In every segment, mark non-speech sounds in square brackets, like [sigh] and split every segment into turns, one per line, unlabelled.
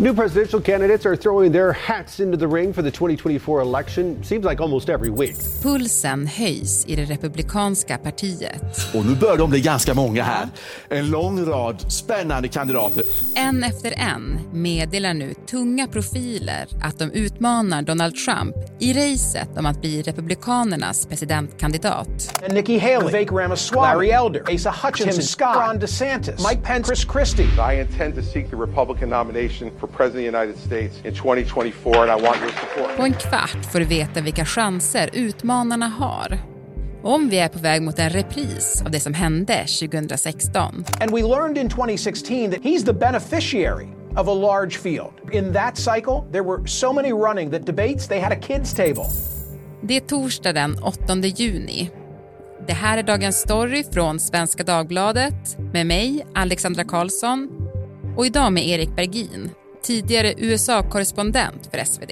New presidential candidates are throwing their hats into the ring for the 2024 election. Seems like almost every week.
Pulsen höjs i det republikanska partiet.
Och nu börjar de bli ganska många här. En lång rad spännande kandidater.
En efter en meddelar nu tunga profiler att de utmanar Donald Trump i racet om att bli republikanernas presidentkandidat.
And Nikki Haley, Vivek Ramaswamy, Larry Elder, Asa Hutchinson, Tim Scott, Ron DeSantis, Mike Pence, Chris Christie.
I intend to seek the Republican nomination for President of the United States in 2024 and I want your support.
På en kvart får du veta vilka chanser utmanarna har. Om vi är på väg mot en repris av det som hände 2016.
And we learned in 2016 that he's the beneficiary of a large field. In that cycle, there were so many running that debates, they had a kids table.
Det är torsdag den 8 juni. Det här är dagens story från Svenska Dagbladet med mig, Alexandra Karlsson och idag med Erik Bergin, tidigare USA-korrespondent för SvD.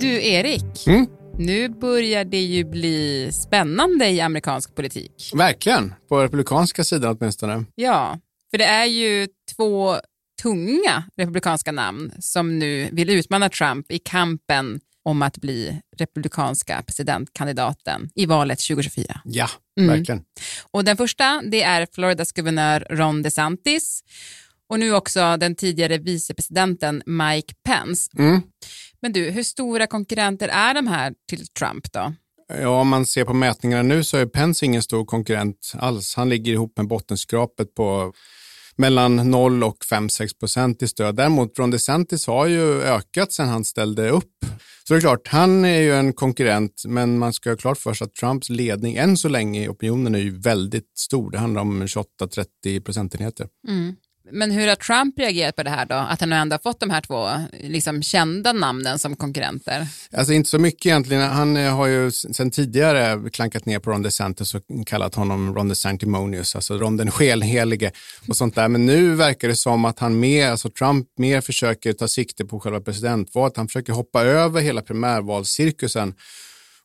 Du, Erik.
Mm?
Nu börjar det ju bli spännande i amerikansk politik.
Verkligen, på republikanska sidan åtminstone.
Ja, för det är ju två tunga republikanska namn som nu vill utmana Trump i kampen om att bli republikanska presidentkandidaten i valet 2024.
Ja,
Mm.
verkligen.
Och den första det är Floridas guvernör Ron DeSantis och nu också den tidigare vicepresidenten Mike Pence.
Mm.
Men du, hur stora konkurrenter är de här till Trump då?
Ja, om man ser på mätningarna nu så är Pence ingen stor konkurrent alls. Han ligger ihop med bottenskrapet på mellan 0 och 5-6 procent i stöd. Däremot Ron DeSantis har ju ökat sedan han ställde upp. Så det är klart, han är ju en konkurrent, men man ska ha klart för sig att Trumps ledning än så länge i opinionen är ju väldigt stor. Det handlar om 28-30 procentenheter. Mm.
Men hur har Trump reagerat på det här då? Att han nu ändå har fått de här två liksom, kända namnen som konkurrenter?
Alltså inte så mycket egentligen. Han eh, har ju sedan tidigare klankat ner på Ron DeSantis och kallat honom Ron DeSantimonious, alltså Ron den skelhelige och sånt där. Men nu verkar det som att han mer, alltså Trump mer försöker ta sikte på själva presidentvalet. Han försöker hoppa över hela primärvalscirkusen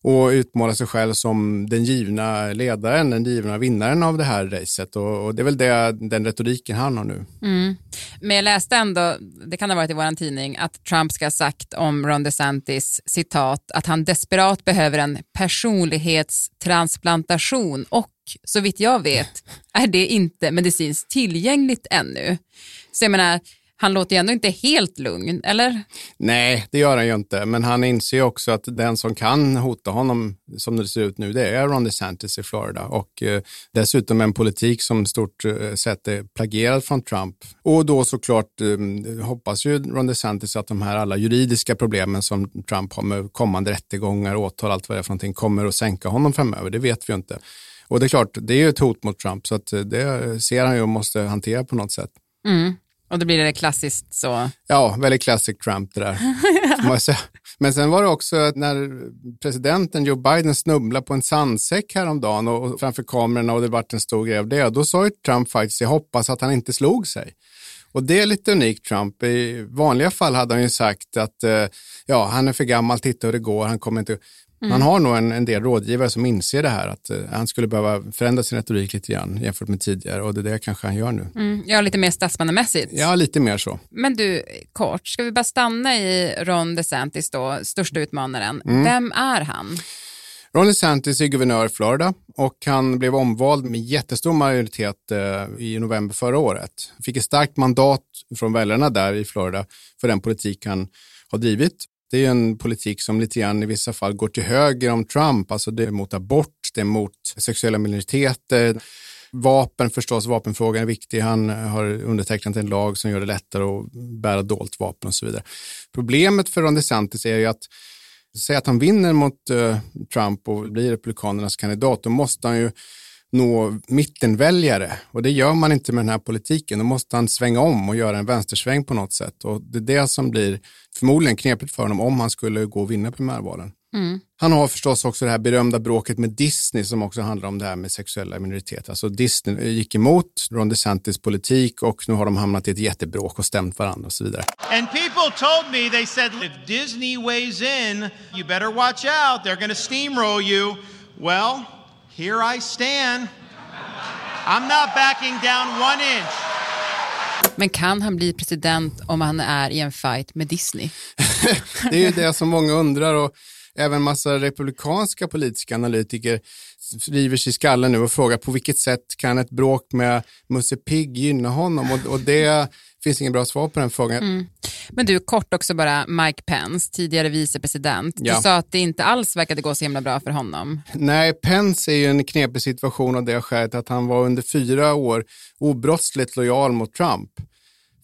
och utmåla sig själv som den givna ledaren, den givna vinnaren av det här racet. Och, och det är väl det, den retoriken han har nu. Mm.
Men jag läste ändå, det kan ha varit i vår tidning, att Trump ska ha sagt om Ron DeSantis citat att han desperat behöver en personlighetstransplantation och så vitt jag vet är det inte medicinskt tillgängligt ännu. Så jag menar, han låter ju ändå inte helt lugn, eller?
Nej, det gör han ju inte, men han inser ju också att den som kan hota honom som det ser ut nu, det är Ron DeSantis i Florida och eh, dessutom en politik som stort eh, sett är plagierad från Trump. Och då såklart eh, hoppas ju Ron DeSantis att de här alla juridiska problemen som Trump har med kommande rättegångar, åtal, allt vad det är för någonting, kommer att sänka honom framöver. Det vet vi ju inte. Och det är klart, det är ju ett hot mot Trump, så att eh, det ser han ju och måste hantera på något sätt.
Och då blir det klassiskt så.
Ja, väldigt classic Trump det där. [laughs] Men sen var det också att när presidenten Joe Biden snubblade på en sandsäck häromdagen och framför kamerorna och det vart en stor grej av det, då sa ju Trump faktiskt, jag hoppas att han inte slog sig. Och det är lite unikt Trump. I vanliga fall hade han ju sagt att eh, ja, han är för gammal, titta hur det går, han kommer inte... Man har nog en, en del rådgivare som inser det här, att eh, han skulle behöva förändra sin retorik lite grann jämfört med tidigare och det är det kanske han gör nu.
Mm, ja, lite mer statsmannamässigt.
Ja, lite mer så.
Men du, kort, ska vi bara stanna i Ron DeSantis då, största utmanaren. Vem är han?
Ron DeSantis är guvernör i Florida och han blev omvald med jättestor majoritet eh, i november förra året. Han fick ett starkt mandat från väljarna där i Florida för den politik han har drivit. Det är en politik som lite grann i vissa fall går till höger om Trump, alltså det är mot abort, det är mot sexuella minoriteter. Vapen förstås, vapenfrågan är viktig. Han har undertecknat en lag som gör det lättare att bära dolt vapen och så vidare. Problemet för Ron DeSantis är ju att säga att han vinner mot eh, Trump och blir republikanernas kandidat, då måste han ju nå mittenväljare och det gör man inte med den här politiken. Då måste han svänga om och göra en vänstersväng på något sätt och det är det som blir förmodligen knepigt för honom om han skulle gå och vinna primärvalen. Han har förstås också det här berömda bråket med Disney som också handlar om det här med sexuella minoriteter. Alltså Disney gick emot Ron DeSantis politik och nu har de hamnat i ett jättebråk och stämt varandra och så vidare.
And people told me, they said, if Disney weighs in, you better watch out. They're to steamroll you. Well, here I stand. I'm not backing down one inch.
Men kan han bli president om han är i en fight med Disney? [laughs]
det är ju det som många undrar och även massa republikanska politiska analytiker river sig i skallen nu och frågar på vilket sätt kan ett bråk med Musse Pigg gynna honom? Och, och det [laughs] finns inget bra svar på den frågan. Mm.
Men du, kort också bara, Mike Pence, tidigare vicepresident. Du sa att det inte alls verkade gå så himla bra för honom.
Nej, Pence är ju en knepig situation av det skälet att han var under fyra år obrottsligt lojal mot Trump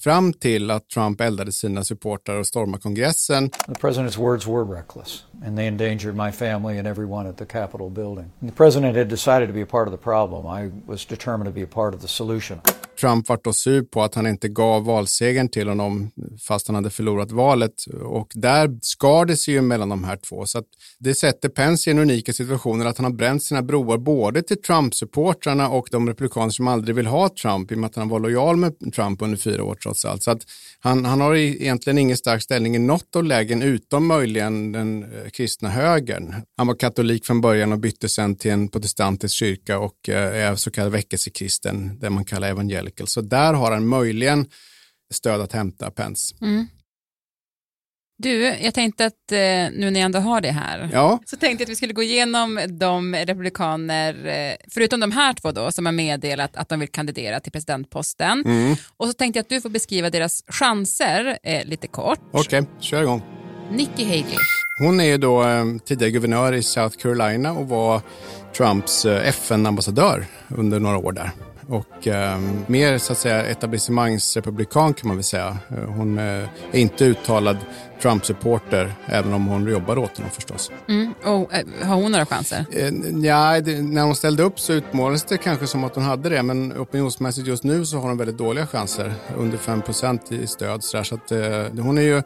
fram till att Trump eldade sina supportrar och stormade kongressen.
The president's words were reckless and they endangered my family and everyone at the Capitol building. And the president had decided to be a part of the problem. I was determined to be a part of the solution.
Trump var då sur på att han inte gav valsegern till honom fast han hade förlorat valet och där skar det sig ju mellan de här två. Så att det sätter Pence i en unika situation att han har bränt sina broar både till Trump-supportrarna och de republikaner som aldrig vill ha Trump i och med att han var lojal med Trump under fyra år trots allt. Så att han, han har egentligen ingen stark ställning i något av lägen utom möjligen den eh, kristna högern. Han var katolik från början och bytte sen till en protestantisk kyrka och eh, är så kallad väckelsekristen, det man kallar evangelical. Så där har han möjligen stöd att hämta Pence. Mm.
Du, jag tänkte att eh, nu när jag ändå har det här,
ja.
så tänkte jag att vi skulle gå igenom de republikaner, eh, förutom de här två då, som har meddelat att de vill kandidera till presidentposten. Mm. Och så tänkte jag att du får beskriva deras chanser eh, lite kort.
Okej, okay, kör igång.
Nikki Haley.
Hon är då tidigare guvernör i South Carolina och var Trumps FN-ambassadör under några år där och eh, mer så att säga etablissemangsrepublikan kan man väl säga. Eh, hon eh, är inte uttalad Trump-supporter även om hon jobbar åt honom förstås.
Mm. Och, eh, har hon några chanser?
Eh, ja, det, när hon ställde upp så utmålades det kanske som att hon hade det men opinionsmässigt just nu så har hon väldigt dåliga chanser. Under 5% i stöd. Så, där, så att, eh, hon är ju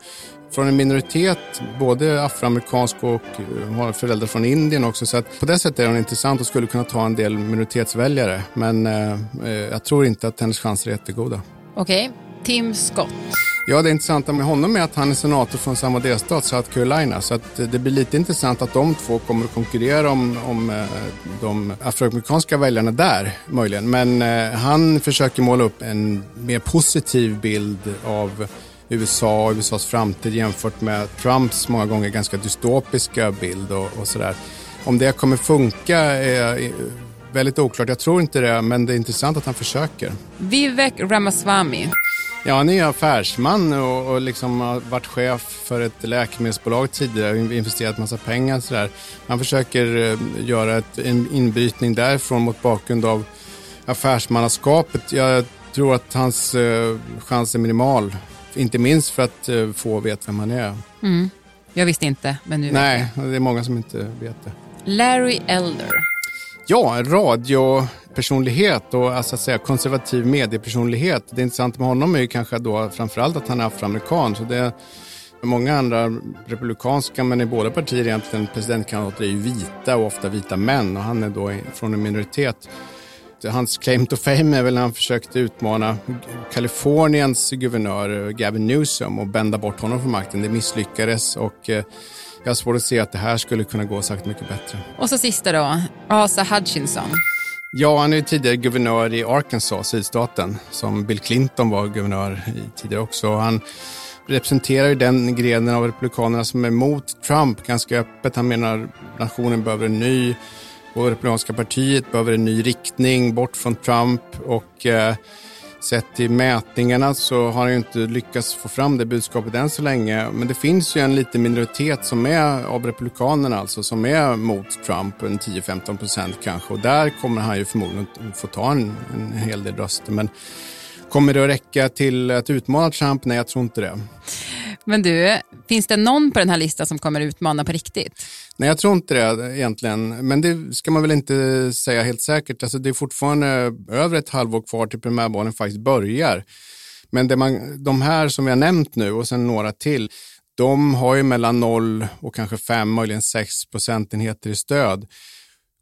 från en minoritet, både afroamerikansk och eh, har föräldrar från Indien också. Så på det sättet är hon intressant och skulle kunna ta en del minoritetsväljare. Men eh, eh jag tror inte att hennes chanser är jättegoda.
Okej, okay. Tim Scott.
Ja, det intressanta med honom är att han är senator från samma delstat, South Carolina. Så att det blir lite intressant att de två kommer att konkurrera om, om eh, de afroamerikanska väljarna där, möjligen. Men han försöker måla upp en mer positiv bild av USA och USAs framtid jämfört med Trumps många gånger ganska dystopiska bild och, och sådär. Om det kommer funka är väldigt oklart. Jag tror inte det, men det är intressant att han försöker.
Vivek Ramaswamy.
Ja, han är affärsman och, och liksom har varit chef för ett läkemedelsbolag tidigare och investerat massa pengar. Sådär. Han försöker eh, göra ett, en inbrytning därifrån mot bakgrund av affärsmannaskapet. Jag tror att hans eh, chans är minimal. Inte minst för att uh, få veta vem han är.
Mm. Jag visste inte, men nu
Nej, vet jag. det är många som inte vet det.
Larry Elder.
Ja, radiopersonlighet och alltså att säga konservativ mediepersonlighet. Det intressanta med honom är ju kanske då framförallt att han är afroamerikan. Så det är många andra republikanska, men i båda partier egentligen presidentkandidater är ju vita och ofta vita män och han är då från en minoritet hans claim to fame är väl när han försökte utmana Kaliforniens guvernör Gavin Newsom och bända bort honom från makten. Det misslyckades och eh, jag har svårt att se att det här skulle kunna gå sagt mycket bättre.
Och så sista då, Asa Hutchinson.
Ja, han är tidigare guvernör i Arkansas, sydstaten, som Bill Clinton var guvernör i tidigare också. Han representerar ju den grenen av republikanerna som är emot Trump ganska öppet. Han menar nationen behöver en ny och Republikanska partiet behöver en ny riktning bort från Trump och eh, sett till mätningarna så har han ju inte lyckats få fram det budskapet än så länge. Men det finns ju en liten minoritet som är av republikanerna alltså som är mot Trump, en 10-15 procent kanske och där kommer han ju förmodligen få ta en, en hel del röster. Men kommer det att räcka till att utmana Trump? Nej, jag tror inte det.
Men du, finns det någon på den här listan som kommer utmana på riktigt?
Nej, jag tror inte det egentligen. Men det ska man väl inte säga helt säkert. Alltså, det är fortfarande över ett halvår kvar till primärvalen faktiskt börjar. Men det man, de här som vi har nämnt nu och sen några till, de har ju mellan 0 och kanske 5, möjligen 6 procentenheter i stöd.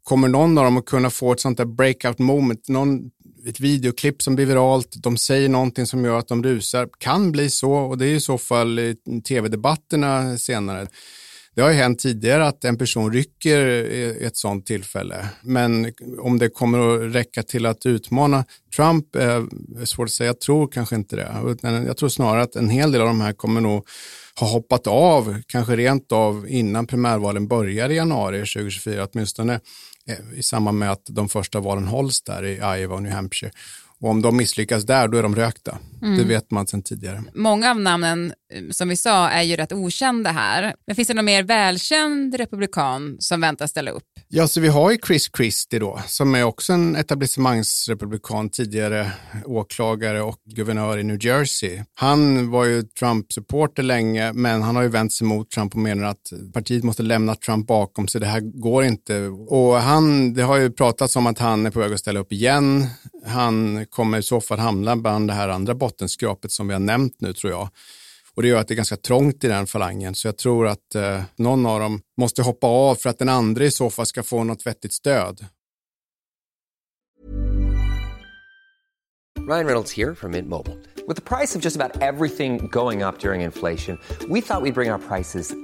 Kommer någon av dem att kunna få ett sånt där breakout moment, någon, ett videoklipp som blir viralt, de säger någonting som gör att de rusar, kan bli så och det är i så fall i tv-debatterna senare Det har ju hänt tidigare att en person rycker i ett sådant tillfälle. Men om det kommer att räcka till att utmana Trump eh, är svårt att säga. Jag tror kanske inte det. Jag tror snarare att en hel del av de här kommer nog ha hoppat av, kanske rent av innan primärvalen börjar i januari 2024, åtminstone i samband med att de första valen hålls där i Iowa och New Hampshire. Och om de misslyckas där, då är de rökta. Mm. Det vet man sedan tidigare.
Många av namnen eh, som vi sa är ju rätt okända här. Men finns det någon mer välkänd republikan som väntas ställa upp?
Ja, så vi har ju Chris Christie då, som är också en etablissemangsrepublikan, tidigare åklagare och guvernör i New Jersey. Han var ju Trump-supporter länge, men han har ju vänt sig mot Trump och menar att partiet måste lämna Trump bakom sig. Det här går inte. Och han, det har ju pratats om att han är på väg att ställa upp igen. Han kommer i så fall hamna bland det här andra bottenskrapet som vi har nämnt nu, tror jag. Och det gör att det är ganska trångt i den falangen. Så jag tror att eh, någon av dem måste hoppa av för att den andra i så fall ska få något vettigt stöd.
Ryan Reynolds här från Mint Mobile. Med priset på nästan allt som går upp under inflationen, trodde vi att vi skulle bring våra priser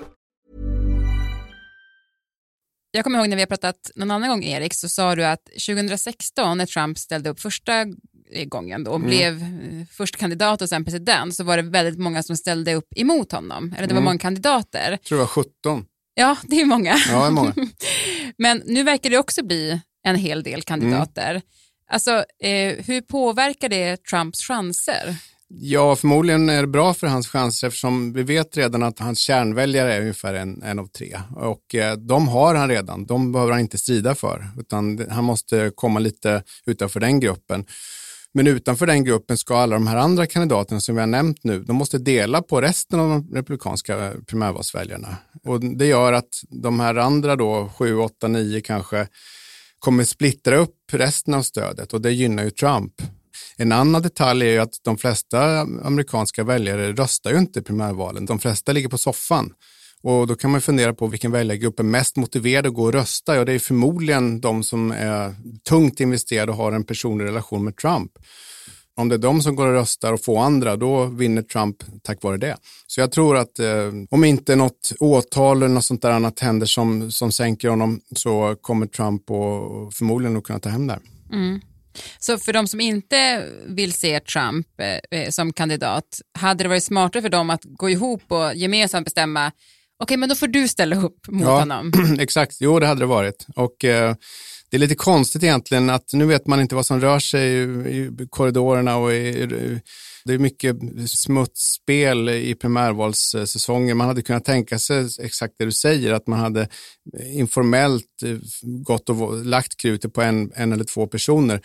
Jag kommer ihåg när vi har pratat någon annan gång Erik så sa du att 2016 när Trump ställde upp första gången då, och mm. blev eh, först kandidat och sen president så var det väldigt många som ställde upp emot honom. Eller det var mm. många kandidater. Jag
tror det var 17.
Ja, det är många.
Ja, det är många. [laughs]
Men nu verkar det också bli en hel del kandidater. Mm. Alltså, eh, hur påverkar det Trumps chanser?
Ja, förmodligen är det bra för hans chanser eftersom vi vet redan att hans kärnväljare är ungefär en, en av tre. Och eh, de har han redan, de behöver han inte strida för, utan han måste komma lite utanför den gruppen. Men utanför den gruppen ska alla de här andra kandidaterna som vi har nämnt nu, de måste dela på resten av de republikanska eh, primärvalsväljarna. Och det gör att de här andra då, sju, åtta, nio kanske, kommer splittra upp resten av stödet och det gynnar ju Trump. En annan detalj är ju att de flesta amerikanska väljare röstar ju inte i primärvalen. De flesta ligger på soffan. Och då kan man fundera på vilken väljargrupp är mest motiverad att gå och rösta. Ja, det är förmodligen de som är tungt investerade och har en personlig relation med Trump. Om det är de som går och röstar och får andra, då vinner Trump tack vare det. Så jag tror att eh, om inte något åtal eller något sånt där annat händer som, som sänker honom så kommer Trump och förmodligen att kunna ta hem det.
Mm. Så för de som inte vill se Trump eh, eh, som kandidat, hade det varit smartare för dem att gå ihop och gemensamt bestämma, okej okay, men då får du ställa upp mot ja, honom? [clears throat]
Exakt, jo det hade det varit. Och eh, det är lite konstigt egentligen att nu vet man inte vad som rör sig i, i korridorerna och i, det är mycket smutsspel i primärvalssäsongen. Man hade kunnat tänka sig exakt det du säger, att man hade informellt eh, gått och lagt krutet på en, en eller två personer.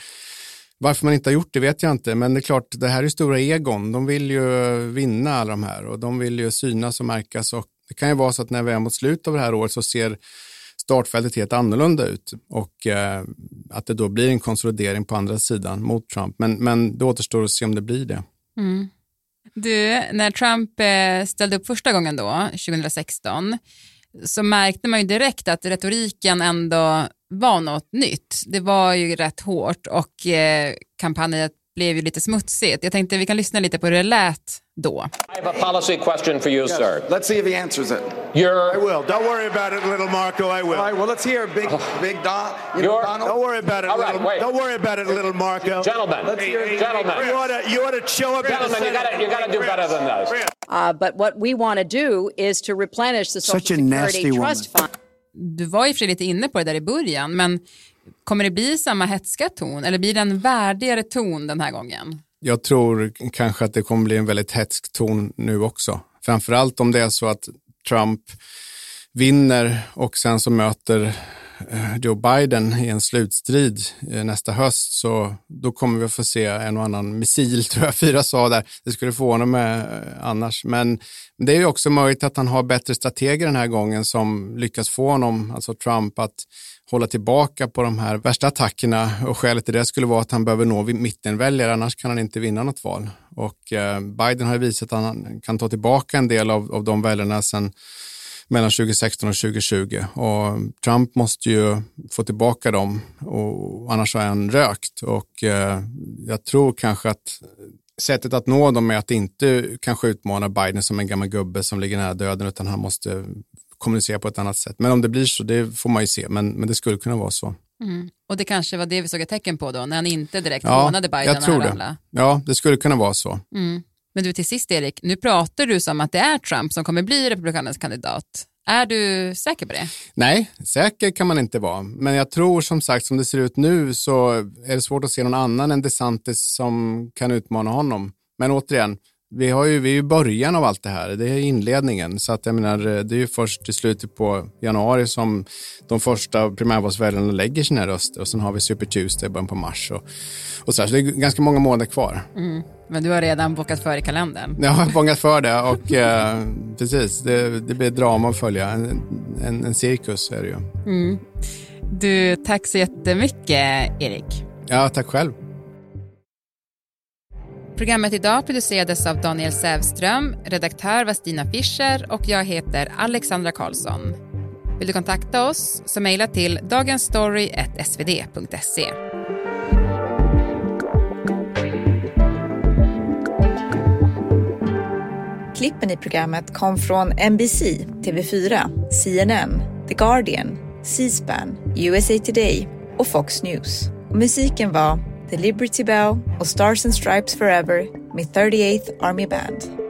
Varför man inte har gjort det vet jag inte, men det är klart, det här är stora egon. De vill ju vinna alla de här och de vill ju synas och märkas och det kan ju vara så att när vi är mot slutet av det här året så ser startfältet helt annorlunda ut och eh, att det då blir en konsolidering på andra sidan mot Trump. Men, men det återstår att se om det blir det.
Mm. Du, när Trump eh, ställde upp första gången då, 2016, så märkte man ju direkt att retoriken ändå var något nytt. Det var ju rätt hårt och eh, kampanjen blev ju lite smutsigt. Jag tänkte vi kan lyssna lite på hur det lät då.
I have a policy question for you, yes. sir.
Let's see if he answers it.
You're...
I will. Don't worry about it, little Marco. I will. All right. Well, let's hear Big [sighs] Big Don. You know, Donald. Don't worry about it, All right, little. Wait. Don't worry about it, little Marco.
Gentlemen, let's hear hey,
gentlemen. You ought to you ought to show up.
Gentlemen, you got you got to do better than this.
Uh, but what we want to do is to replenish the Social
Such a Security Trust
Fund.
Du var ju för lite inne på det där i början, men kommer det bli samma hetska ton eller blir det en värdigare ton den här gången?
Jag tror kanske att det kommer bli en väldigt hetsk ton nu också. Framförallt om det är så att Trump vinner och sen så möter Eh, Joe Biden i en slutstrid eh, nästa höst så då kommer vi att få se en och annan missil, [laughs] tror jag fyra sa där. Det skulle förvåna mig eh, annars. Men det är ju också möjligt att han har bättre strateger den här gången som lyckas få honom, alltså Trump, att hålla tillbaka på de här värsta attackerna och skälet till det skulle vara att han behöver nå mittenväljare, annars kan han inte vinna något val. Och Biden har ju visat att han kan ta tillbaka en del av, av de väljarna sen mellan 2016 och 2020 och Trump måste ju få tillbaka dem och annars har han rökt och eh, jag tror kanske att sättet att nå dem är att inte kanske utmana Biden som en gammal gubbe som ligger nära döden utan han måste kommunicera på ett annat sätt. Men om det blir så, det får man ju se, men, men det skulle kunna vara så.
Mm. Och det kanske var det vi såg ett tecken på då, när han inte direkt ja, hånade Biden
jag tror det. Ja, det skulle kunna vara så.
Mm. Men du, till sist Erik, nu pratar du som att det är Trump som kommer bli republikanernas kandidat. Är du säker på det?
Nej, säker kan man inte vara. Men jag tror som sagt, som det ser ut nu så är det svårt att se någon annan än DeSantis som kan utmana honom. Men återigen, vi, har ju, vi är ju början av allt det här. Det är inledningen. Så att jag menar, det är ju först i slutet på januari som de första primärvalsväljarna lägger sina röster och sen har vi Super Tuesday i början på mars. Och, och så, här, så det är ganska många månader kvar.
Mm. Men du har redan bokat för i kalendern?
Jag har bokat för det och eh, precis, det, det blir drama att följa. En, en, en cirkus är det ju.
Mm. Du, tack så jättemycket Erik.
Ja, tack själv.
Programmet idag producerades av Daniel Sävström, redaktör var Stina Fischer och jag heter Alexandra Karlsson. Vill du kontakta oss så mejla till dagensstory.svd.se.
Klippen i programmet kom från NBC, TV4, CNN, The Guardian, C-SPAN, USA Today och Fox News. Och musiken var The Liberty Bell och Stars and Stripes Forever my 38th Army Band.